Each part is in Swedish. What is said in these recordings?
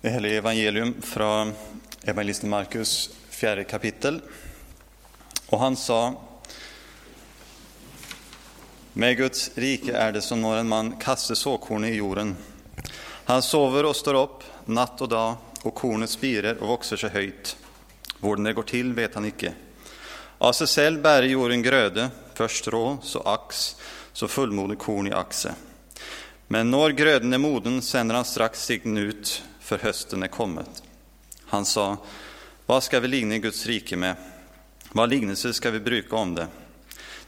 Det heliga evangelium från evangelisten Markus, fjärde kapitel. Och han sa, med Guds rike är det som när en man kastar såkornet i jorden. Han sover och står upp natt och dag, och kornet spirer och växer sig höjt. Hur det går till vet han icke. Av sig själv bär jorden gröde, först strå, så ax, så fullmodig korn i axe. Men när gröden är moden sänder han strax sign ut, för hösten är kommet. Han sa, vad ska vi ligna i Guds rike med? Vad lignelse ska vi bruka om det?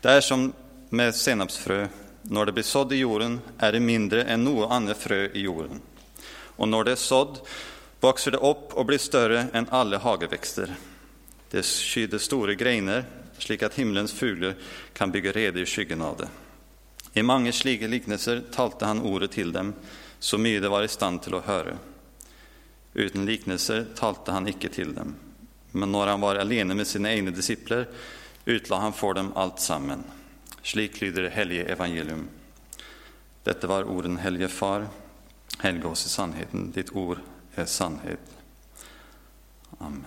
Det är som med senapsfrö. När det blir sådd i jorden är det mindre än något annat frö i jorden. Och när det är sådd växer det upp och blir större än alla hageväxter. Det skyder stora greiner, slik att himlens fuglar kan bygga rede i skyggen av det. I många slike liknelser talte han ordet till dem, så mycket de var i stand till att höra. Utan liknelser talte han icke till dem. Men när han var alene med sina egna discipler, utlade han för dem allt samman. Slik lyder det helige evangelium. Detta var orden Helge Far, helge oss i sannheten, ditt ord är sannhet. Amen.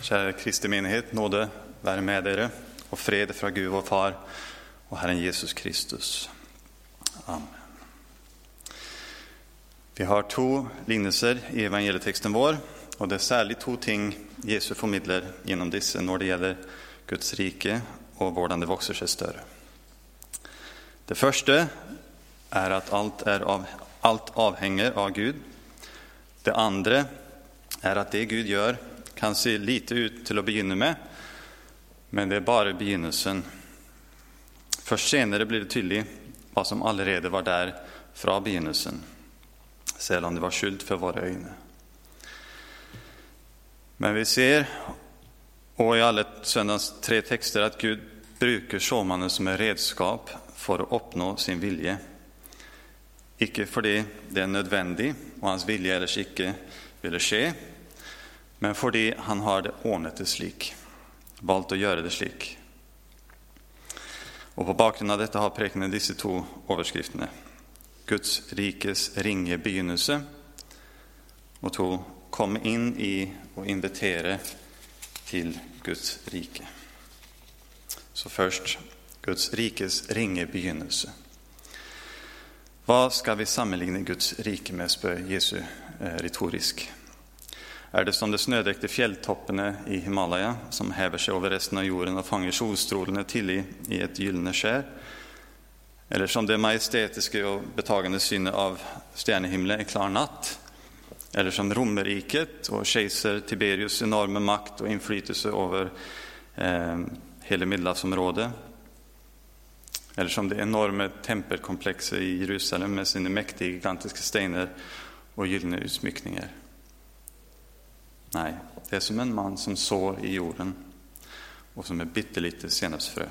Kära Kristi menighet, nåde vare med er och fred från Gud vår Far och Herren Jesus Kristus. Amen. Vi har två lignelser i evangelietexten vår, och det är särskilt två ting Jesus förmedlar genom dessa när det gäller Guds rike och hur det växer sig större. Det första är att allt, är av, allt avhänger av Gud. Det andra är att det Gud gör kan se lite ut till att begynna med, men det är bara begynnelsen. Först senare blir det tydligt vad som allerede var där från begynnelsen, selv om det var skjult för våra ögon. Men vi ser, och i alla söndagens tre texter, att Gud brukar såmannen som ett redskap för att uppnå sin vilja. Icke fordi det är nödvändigt och hans vilja ellers icke ville ske, men fordi han har det ordnet det slik, valt att göra det slik. Och på bakgrund av detta har prekenen dessa två overskriftene. Guds rikes ringe begynnelse och to kom in i och invitera till Guds rike. Så först Guds rikes ringe begynnelse. Vad ska vi sammenligne Guds rike med, spør Jesu eh, retorisk. Är det som de snödekte fjälltoppene i Himalaya som häver sig över resten av jorden och fångar solstrålarna till i, i ett gyllene skär? Eller som det majestätiska och betagande synet av stjärnehimlen i klar natt? Eller som romerriket och kejsar Tiberius enorma makt och inflytelse över eh, hela Medelhavsområdet? Eller som det enorma tempelkomplexet i Jerusalem med sina mäktiga gigantiska stenar och gyllene utsmyckningar? Nej, det är som en man som sår i jorden och som är bitterlite senapsfrö.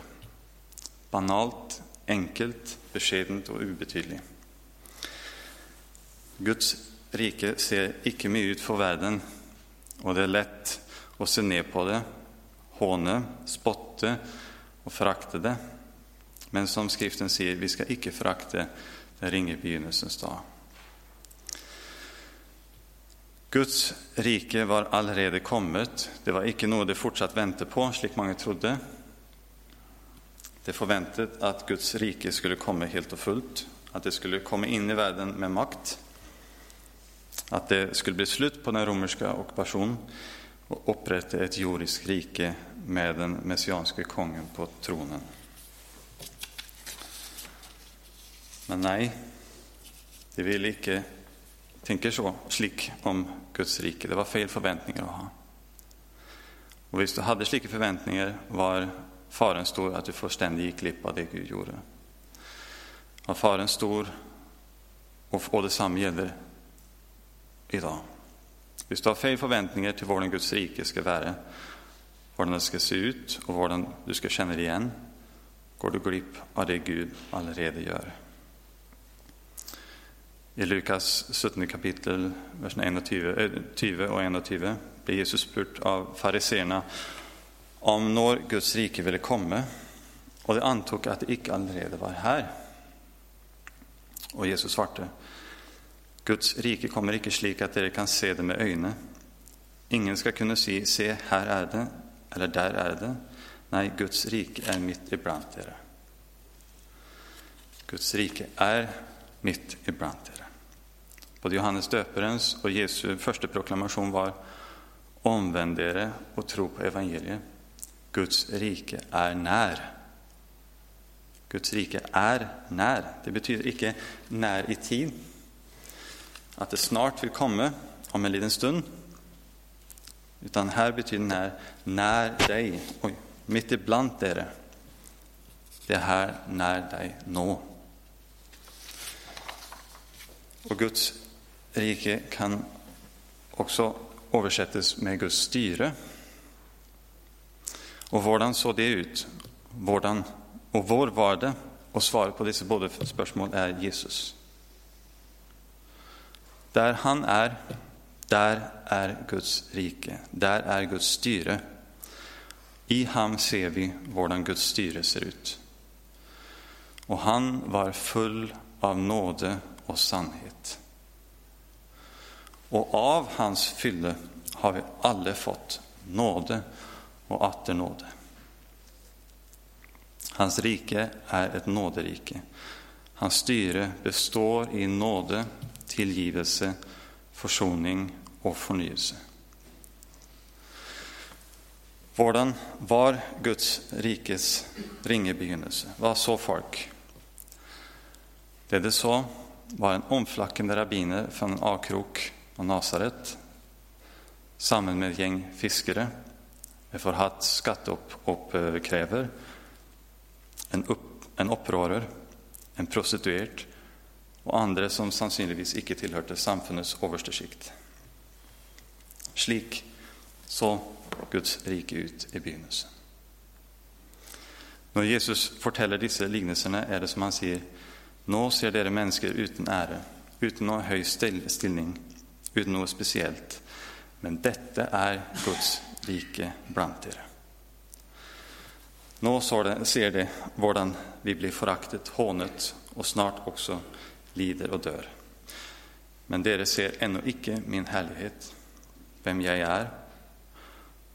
Banalt, enkelt, beskedent och obetydligt. Guds rike ser icke mycket ut för världen och det är lätt att se ner på det, håne, spotte och förakta det. Men som skriften säger, vi ska icke förakta den ringe begynnelsens dag. Guds rike var allerede kommet. Det var icke något det fortsatt vänta på, slik många trodde. Det förväntat att Guds rike skulle komma helt och fullt, att det skulle komma in i världen med makt, att det skulle bli slut på den romerska ockupationen och upprätta ett jordiskt rike med den messianske kungen på tronen. Men nej, det ville icke tänker så, slik om Guds rike. Det var fel förväntningar att ha. Och om du hade slika förväntningar var faren stor att du ständigt gick glipp av det Gud gjorde. Var faren stor och, detsamma gäller idag. Om du har fel förväntningar till hur Guds rike ska vara, hur den ska se ut och hur du ska känna det igen, går du glipp av det Gud allerede gör. I Lukas 17 kapitel, vers 20 och 21 eh, blir Jesus spurt av fariseerna om når Guds rike ville komme, og de antok at det ikke allerede var her. Og Jesus svarte, Guds rike kommer ikke slik at dere kan se det med øyne. Ingen skal kunne si, se, her er det, eller der er det. Nei, Guds rike er midt iblant dere. Guds rike er midt iblant dere. Både Johannes Döparens och Jesu första proklamation var ”Omvänd er och tro på evangeliet. Guds rike är när.” Guds rike är när. Det betyder icke när i tid, att det snart vill komma, om en liten stund. Utan här betyder när, när dig. Oj, mitt ibland är Det är här, när dig nå. Och Guds rike kan också översättas med Guds styre. Och hvordan såg det ut? Hvordan, och hvor var det? och svaret på dessa båda spörsmål är Jesus. Där han är, där är Guds rike. där är Guds styre. I ham ser vi hvordan Guds styre ser ut. Och han var full av nåde och sannhet och av hans fylle har vi alla fått nåde och atter nåde. Hans rike är ett nåderike. Hans styre består i nåde, tillgivelse, försoning och förnyelse. Hvordan var Guds rikes ringe begynnelse? Hva så folk? Det de såg var en omflackande rabbiner från en avkrok av Nasaret sammen med et gjeng fiskere, en forhatt skatteoppkrever, eh, en, upp, en opprører, en prostituerad och andra som sannolikt ikke tillhörde samfundets øverste skikt. Slik så Guds rike ut i begynnelsen. När Jesus forteller dessa lignelsene, är det som han säger, nå ser dere mennesker uten ære, uten noe høy stilling, utan något speciellt, Men detta är Guds rike bland er. Nå ser de hur vi blir föraktet, hånet och snart också lider och dör. Men dere ser ännu icke min härlighet, vem jag är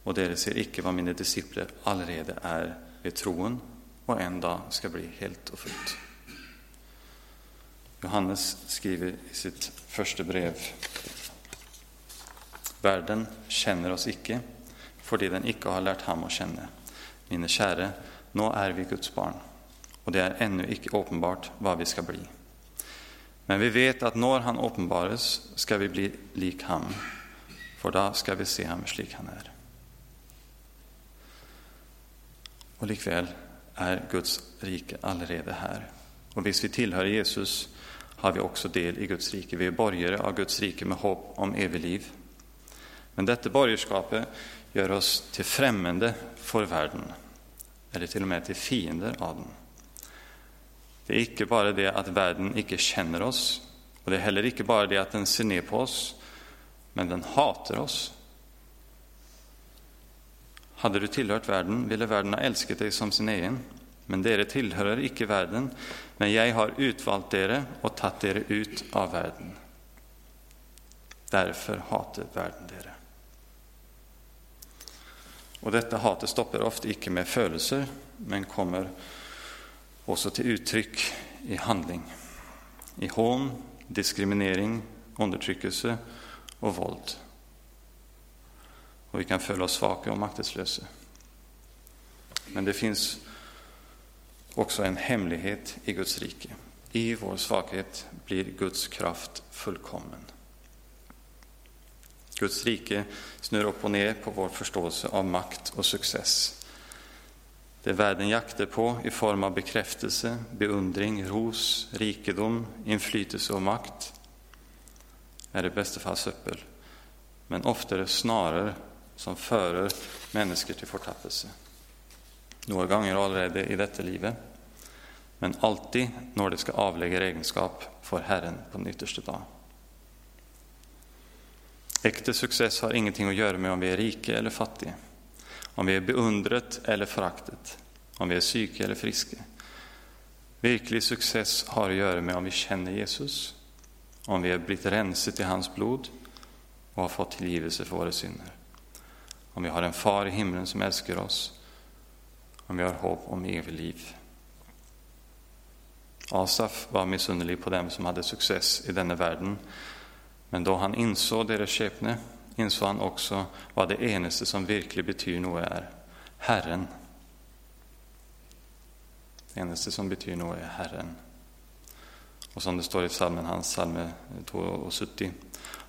och dere ser icke vad mina discipler allerede är vid troen och en dag ska bli helt och fullt. Johannes skriver i sitt första brev Verden kjenner oss ikke fordi den ikke har lært ham å kjenne. Mine kjære, nå er vi Guds barn, og det er ennå ikke åpenbart hva vi skal bli. Men vi vet at når Han åpenbares, skal vi bli lik ham, for da skal vi se ham slik han er. Og likevel er Guds rike allerede her. Og hvis vi tilhører Jesus, har vi også del i Guds rike. Vi er borgere av Guds rike med håp om evig liv. Men detta borgerskapet gör oss till främmande för världen, eller till och med till fiender av den. Det är inte bara det att världen inte känner oss, och det är heller inte bara det att den ser ner på oss, men den hatar oss. Hade du tillhört världen, ville världen ha älskat dig som sin egen. Men dere tillhör icke världen, men jag har utvalt dere och tagit dere ut av världen. Därför hatar världen dere. Og dette hatet stopper ofte ikke med følelser, men kommer også til uttrykk i handling. I hån, diskriminering, undertrykkelse og vold. Og vi kan føle oss svake og maktesløse. Men det fins også en hemmelighet i Guds rike. I vår svakhet blir Guds kraft fullkommen. Guds rike snurrar upp och ner på vår förståelse av makt och success. Det världen jaktar på i form av bekräftelse, beundring, ros, rikedom, inflytelse och makt, är i bästa fall söppel, men oftare snarare som förer människor till fortappelse Några gånger allerede i detta livet, men alltid när det ska avlägga egenskap får Herren på den yttersta dagen. Äkta success har ingenting att göra med om vi är rika eller fattiga, om vi är beundret eller föraktet, om vi är psyke eller friska. Verklig success har att göra med om vi känner Jesus, om vi har blivit renset i hans blod och har fått tillgivelse för våra synder. Om vi har en far i himlen som älskar oss, om vi har hopp om evigt liv. Asaf var missunderlig på dem som hade success i denna världen, men då han insåg deras skepnad insåg han också vad det enaste som verkligen betyder något är, Herren. Det enaste som betyder något är Herren. Och som det står i psalmen hans, psalm 72.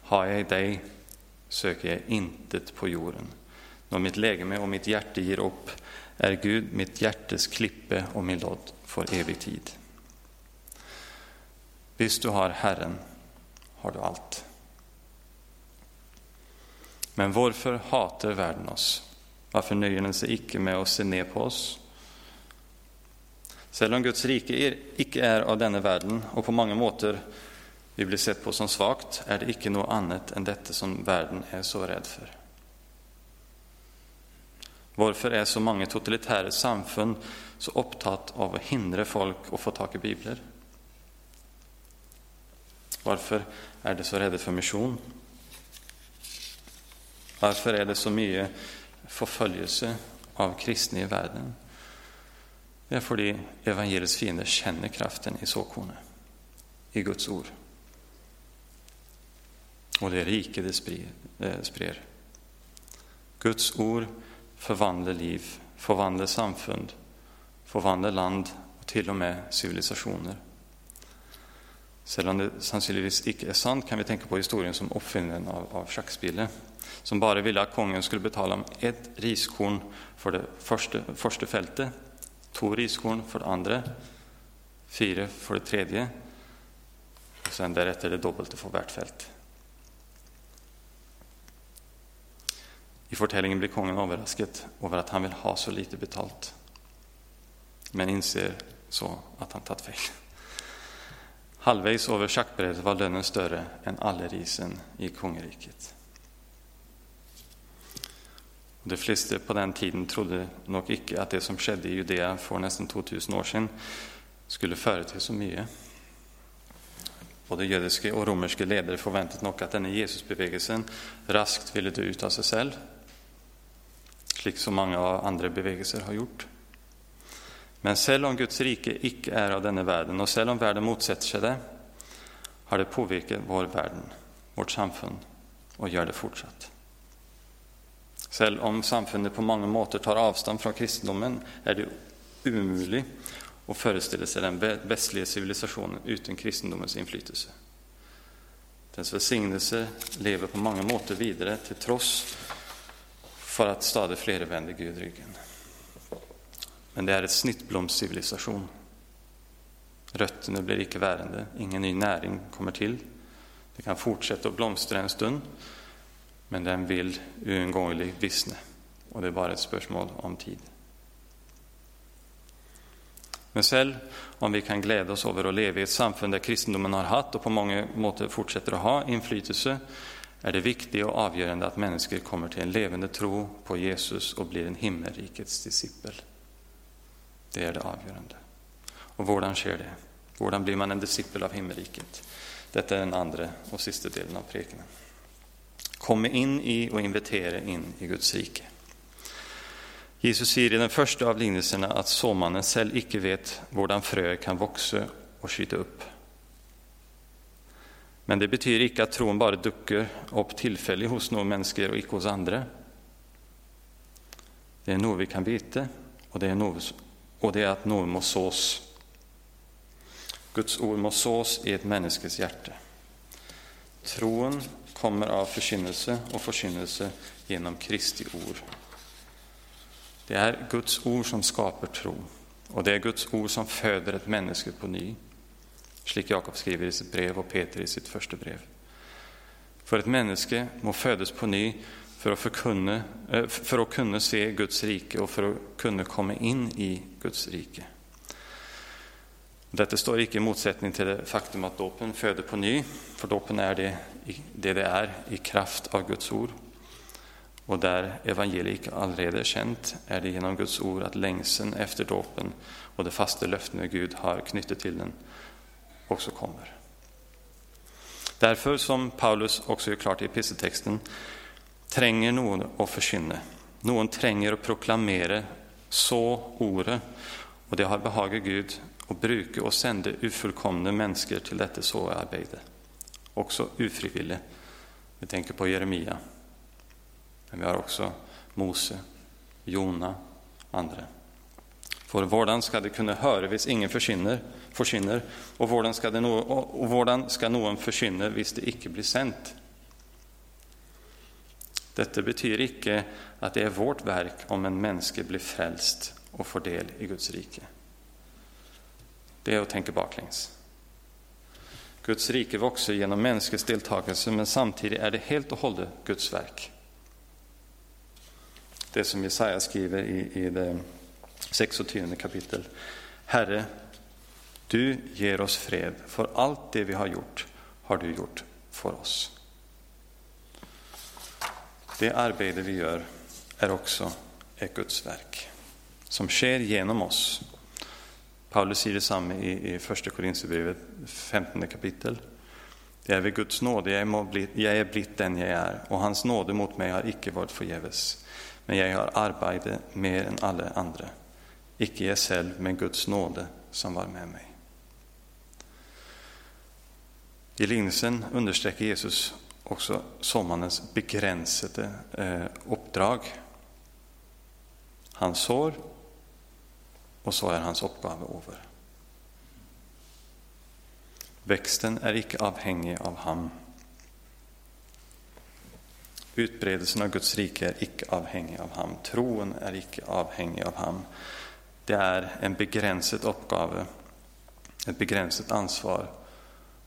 Har jag dig söker jag intet på jorden. När mitt lägeme och mitt hjärta ger upp är Gud mitt hjärtes klippe och min lott för evig tid. Visst du har Herren har du allt. Men varför hatar världen oss? Varför nöjer den sig icke med att se ner på oss? Även om Guds rike er, icke är av denna världen och på många måter vi blir sett på som svagt, är det icke något annat än detta som världen är så rädd för. Varför är så många totalitära samfund så upptatt av att hindra folk att få tag i biblar? Varför är de så rädda för mission? Varför är det så mycket förföljelse av kristna i världen? Det är för att evangeliets fiender känner kraften i såkornet, i Guds ord. Och det är rike det sprer. Guds ord förvandlar liv, förvandlar samfund, förvandlar land och till och med civilisationer. Sedan det sannolikt icke är sant kan vi tänka på historien som uppfinnaren av, av schackspelet som bara ville att kungen skulle betala ett riskorn för det första, första fältet, två riskorn för det andra, fyra för det tredje och sen därefter det dubbelte för hvert fält. I fortellingen blir kungen överraskad över att han vill ha så lite betalt, men inser så att han tagit fel. Halvvägs över schackbrädet var lönen större än alla risen i kungariket. De flesta på den tiden trodde nog icke att det som skedde i Judea för nästan 2000 år sedan skulle föra till så mycket. Både judiska och romerska ledare förväntade nog att denna Jesusbevegelsen raskt ville dö ut av sig själv, liksom många andra bevegelser har gjort. Men även om Guds rike icke är av denna världen, och även om världen motsätter sig det, har det påverkat vår värld, vårt samfund, och gör det fortsatt. Selv om samfundet på många måter tar avstånd från kristendomen, är det omöjligt att föreställa sig den västliga civilisationen utan kristendomens inflytelse. Dess välsignelse lever på många måter vidare till trots för att stadigt fler vänder Gud ryggen. Men det är ett snittblomscivilisation. Rötterna blir icke värande, ingen ny näring kommer till. Det kan fortsätta att blomstra en stund, men den vill oundgängligen vissna och det är bara ett spörsmål om tid. Men själv om vi kan glädja oss över att leva i ett samfund där kristendomen har haft och på många måter fortsätter att ha inflytelse är det viktigt och avgörande att människor kommer till en levande tro på Jesus och blir en himmelrikets discipel. Det är det avgörande. Och hur sker det? Hur blir man en discipel av himmelriket? Detta är den andra och sista delen av prekenen Kommer in i och invitera in i Guds rike. Jesus säger i den första av lignelserna att såmannen själv icke vet hvordan frö kan växa och skjuta upp. Men det betyder icke att tron bara dukker upp tillfälligt hos några människor och icke hos andra. Det är något vi kan veta och det är, något, och det är att något måste sås. Guds ord måste sås i ett människes hjärta. Tron kommer av förkynnelse och förkynnelse genom Kristi ord. Det är Guds ord som skapar tro och det är Guds ord som föder ett människa på ny. Slik Jakob skriver i sitt brev och Peter i sitt första brev. För ett människa må födas på ny för att, förkunna, eh, för att kunna se Guds rike och för att kunna komma in i Guds rike. Detta står icke i motsättning till det faktum att dåpen föder på ny, för dåpen är det det det är i kraft av Guds ord. Och där evangeliet allerede är känt är det genom Guds ord att längsen efter dåpen och det fasta löften Gud har knutit till den också kommer. Därför, som Paulus också gör klart i episteltexten, tränger någon att förkynne. Någon tränger att proklamera så ordet, och det har behagat Gud att bruka och sända ufullkomna människor till detta såarbete. Också ofrivillig. Vi tänker på Jeremia. Men vi har också Mose, Jona, andra. For hvordan skal de kunne høre hvis ingen forsvinner, forsvinner og, hvordan skal de no, og hvordan skal noen forsvinne hvis det ikke blir sendt? Dette betyr ikke at det er vårt verk om en menneske blir frelst og får del i Guds rike. Det är att tänka baklänges. Guds rike växer genom människors deltagelse, men samtidigt är det helt och hållet Guds verk. Det som Jesaja skriver i, i det 26 kapitel. Herre, du ger oss fred, för allt det vi har gjort har du gjort för oss. Det arbete vi gör är också ett Guds verk som sker genom oss Paulus säger detsamma i, i första Korinthierbrevet 15 kapitel. Det är vid Guds nåde jag är, bli, jag är blivit den jag är, och hans nåde mot mig har icke varit förgäves. Men jag har arbetat mer än alla andra. Icke jag själv, men Guds nåde som var med mig. I linsen understreker Jesus också sommarens begränsade eh, uppdrag. Han sår och så är hans uppgave över. Växten är icke avhängig av ham. Utbredelsen av Guds rike är icke avhängig av ham. Tron är icke avhängig av ham. Det är en begränsad uppgave, ett begränsat ansvar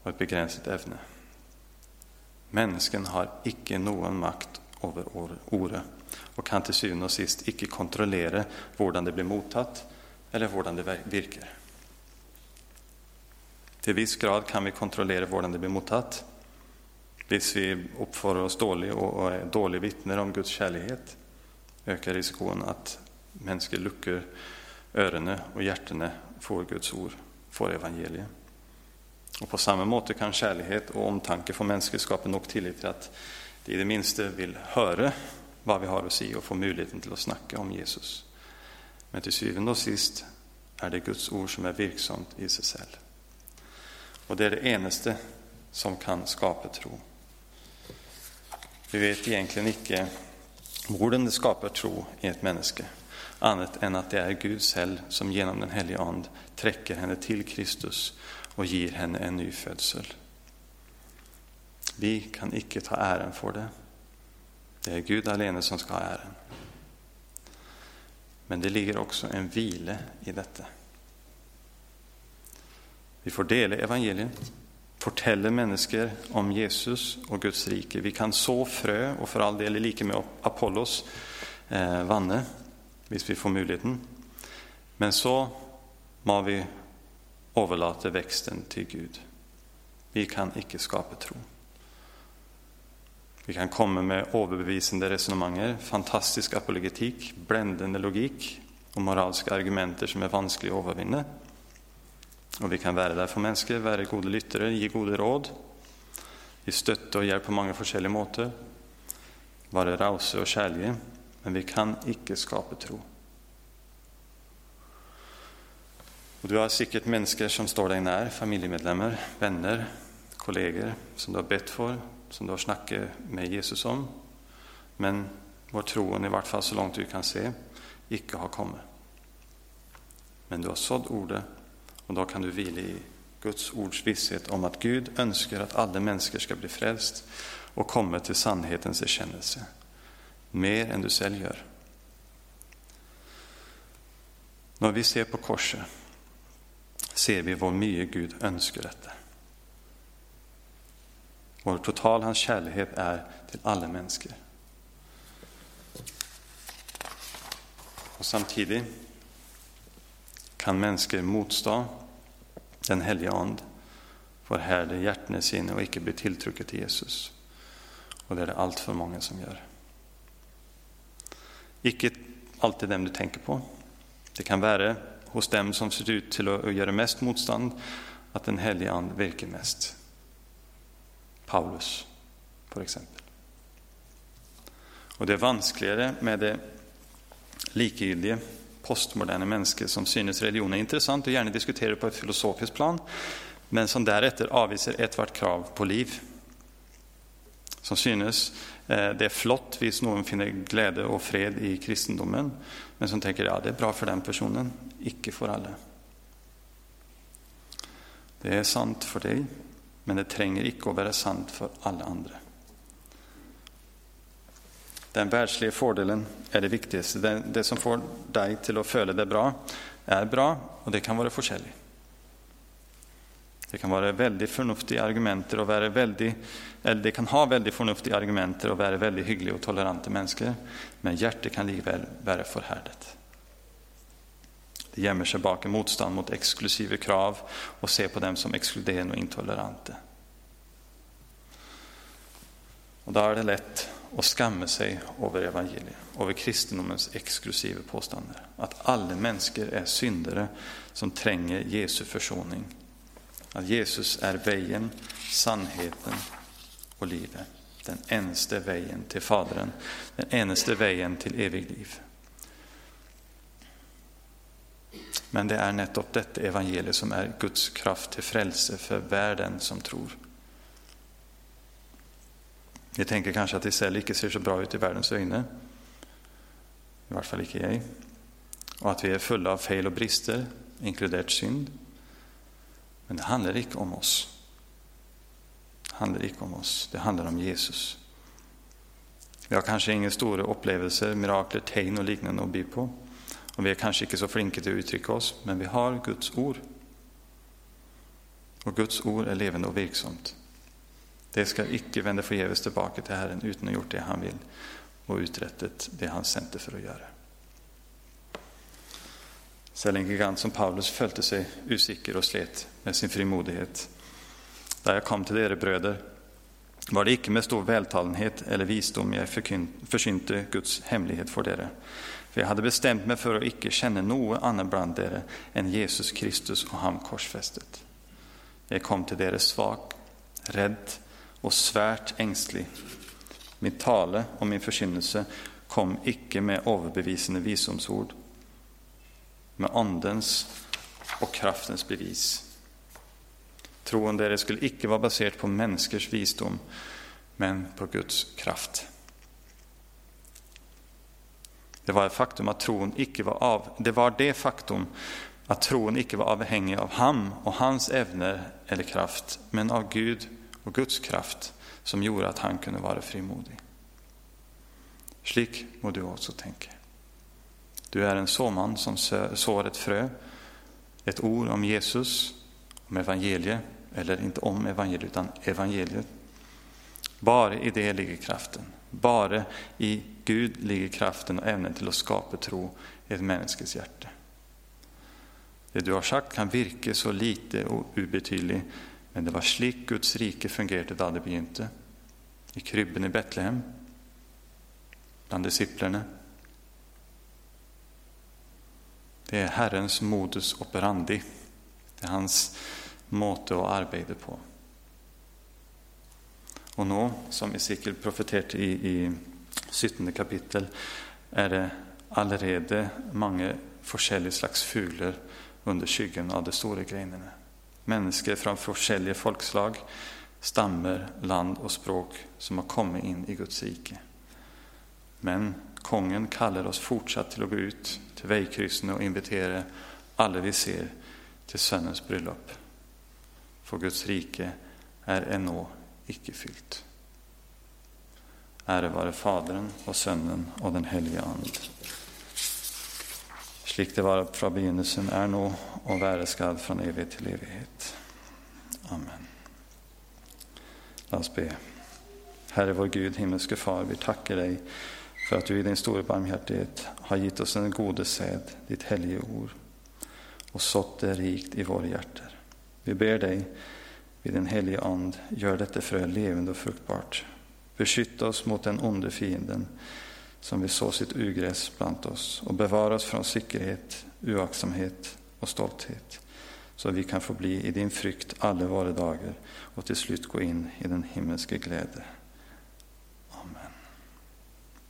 och ett begränsat ämne. Människan har icke någon makt över ordet och kan till syvende och sist icke kontrollera hur det blir mottatt eller hur det virker. Till viss grad kan vi kontrollera hur det blir mottatt. Hvis vi uppför oss dåligt och är dåliga vittnen om Guds kärlek, ökar risken att människor luckar öronen och hjärtan får Guds ord, får evangeliet. Och på samma måte kan kärlek och omtanke få människor skapa nog tillit till att de i det minsta vill höra vad vi har att säga och få möjligheten till att snacka om Jesus. Men till syvende och sist är det Guds ord som är virksamt i sig självt. Och det är det enaste som kan skapa tro. Vi vet egentligen inte hur det skapar tro i ett människa, annat än att det är Gud själv som genom den helige Ande träcker henne till Kristus och ger henne en ny födsel. Vi kan icke ta äran för det. Det är Gud alene som ska ha äran. Men det ligger också en vila i detta. Vi får dela evangeliet, fortälla människor om Jesus och Guds rike. Vi kan så frö, och för all del i lika med Apollos eh, vanne, hvis vi får möjligheten. Men så må vi överlåta växten till Gud. Vi kan icke skapa tro. Vi kan komma med överbevisande resonemang, fantastisk apologetik, bländande logik och moraliska argumenter som är vanskliga att övervinna. Og vi kan vara där för människor, vara goda lyttere, ge goda råd, ge støtte och hjälp på många olika måter, vara rause och kjærlige. men vi kan icke skapa tro. Og du har säkert människor som står dig nær, familjemedlemmar, vänner, kollegor som du har bett för, som du har snackat med Jesus om, men vår troen, i hvert fall så långt du kan se, icke har kommit. Men du har sådd ordet, och då kan du vila i Guds ords visshet om att Gud önskar att alla människor ska bli frälst och komma till sannhetens erkännelse, mer än du själv gör. När vi ser på korset ser vi vad mycket Gud önskar detta. Vår total hans kärlek är till alla människor. Och samtidigt kan människor motstå den helige And, får härda hjärtene sine och icke bli tilltrycket till Jesus. Och det är det allt för många som gör. Ikke alltid dem du tänker på. Det kan vara hos dem som ser ut till att göra mest motstånd, att Den helige and virker mest. Paulus, för exempel. Och det är vanskligare med det likegyldige, postmoderne mennesket som synes religion er interessant og gjerne diskuterer på et filosofisk plan, men som deretter avviser ethvert krav på liv. Som synes eh, det er flott hvis noen finner glede og fred i kristendommen, men som tenker ja, det er bra for den personen, ikke for alle. Det er sant for deg, men det trenger ikke å være sant for alle andre. Den världsliga fördelen är det viktigaste. Det, det, som får dig till att följa det bra, är bra, och det kan vara försäljning. Det kan vara väldigt förnuftiga argumenter och vara väldigt, eller det kan ha väldigt förnuftiga argumenter och vara väldigt hyggliga och toleranta människor, men hjärtat kan likväl vara förhärdat. Det gömmer sig bakom motstånd mot exklusiva krav och ser på dem som exkluderande och intoleranta. Och då är det lätt och skamme sig över evangeliet, över kristendomens exklusiva påstående. Att alla människor är syndare som tränger Jesu försoning att Jesus är vägen, sannheten och livet. Den enste vägen till Fadern, den eneste vägen till evig liv. Men det är nettopp detta evangelium som är Guds kraft till frälse för världen som tror. Ni tänker kanske att Israel inte ser så bra ut i världens ögon, I vart fall inte jag. Och att vi är fulla av fel och brister, inkluderat synd. Men det handlar inte om oss. Det handlar inte om oss. Det handlar om Jesus. Vi har kanske inga stora upplevelser, mirakler, tecken och liknande att by på. och Vi är kanske inte så flinke till att uttrycka oss, men vi har Guds ord. och Guds ord är levande och verksamt. Det ska icke vända förgäves tillbaka till Herren utan att ha gjort det han vill och uträttat det han sände för att göra. Selv en gigant som Paulus följde sig usikker och slet med sin frimodighet. Där jag kom till er bröder var det icke med stor vältalenhet eller visdom jag försynte Guds hemlighet för dere. för jag hade bestämt mig för att icke känna något annat bland dere än Jesus Kristus och han korsfästet. Jag kom till dere svag, rädd, och svärt ängslig. Min tale och min forkynnelse kom icke med överbevisande visdomsord, med andens och kraftens bevis. Troen deres skulle icke vara baserad på människors visdom, men på Guds kraft. Det var, faktum att tron icke var av, det var det faktum att tron icke var avhängig av ham och hans evner eller kraft, men av Gud och Guds kraft, som gjorde att han kunde vara frimodig. Slik må du också tänka. Du är en såman som sår ett frö, ett ord om Jesus, om evangeliet, eller inte om evangeliet, utan evangeliet. Bara i det ligger kraften. bara i Gud ligger kraften och ämnet till att skapa tro i ett människas hjärta. Det du har sagt, kan virka så lite och obetydligt men det var slik Guds rike fungerte da det begynte. I krybben i Betlehem, blant disiplene. Det er Herrens modus operandi. Det er hans måte å arbeide på. Og nå, som Esekiel profeterte i, i 17. kapittel, er det allerede mange forskjellige slags fugler under skyggen av de store greinene. Människor från forskjellige folkslag, stammer, land och språk som har kommit in i Guds rike. Men kongen kallar oss fortsatt till att gå ut till vägkryssen och invitera alla vi ser, till Sønnens bröllop. För Guds rike är ännu icke fyllt. Ära vare Fadern och Sønnen och Den helige Ande. Slik det var fra begynnelsen, er nå og være skal fra evighet til evighet. Amen. La oss be. Herre vår Gud, himmelske Far, vi takker dig för att du i din stora barmhärtighet har gett oss den gode säd ditt helige ord, och sått det rikt i våra hjärtan. Vi ber dig vid din helige And, gör detta frö levande och fruktbart. Beskytt oss mot den onde fienden som vill så sitt ugräs bland oss och bevara oss från sikkerhet, oaktsamhet och stolthet så vi kan få bli i din frykt alla våra dagar och till slut gå in i den himmelska glädje.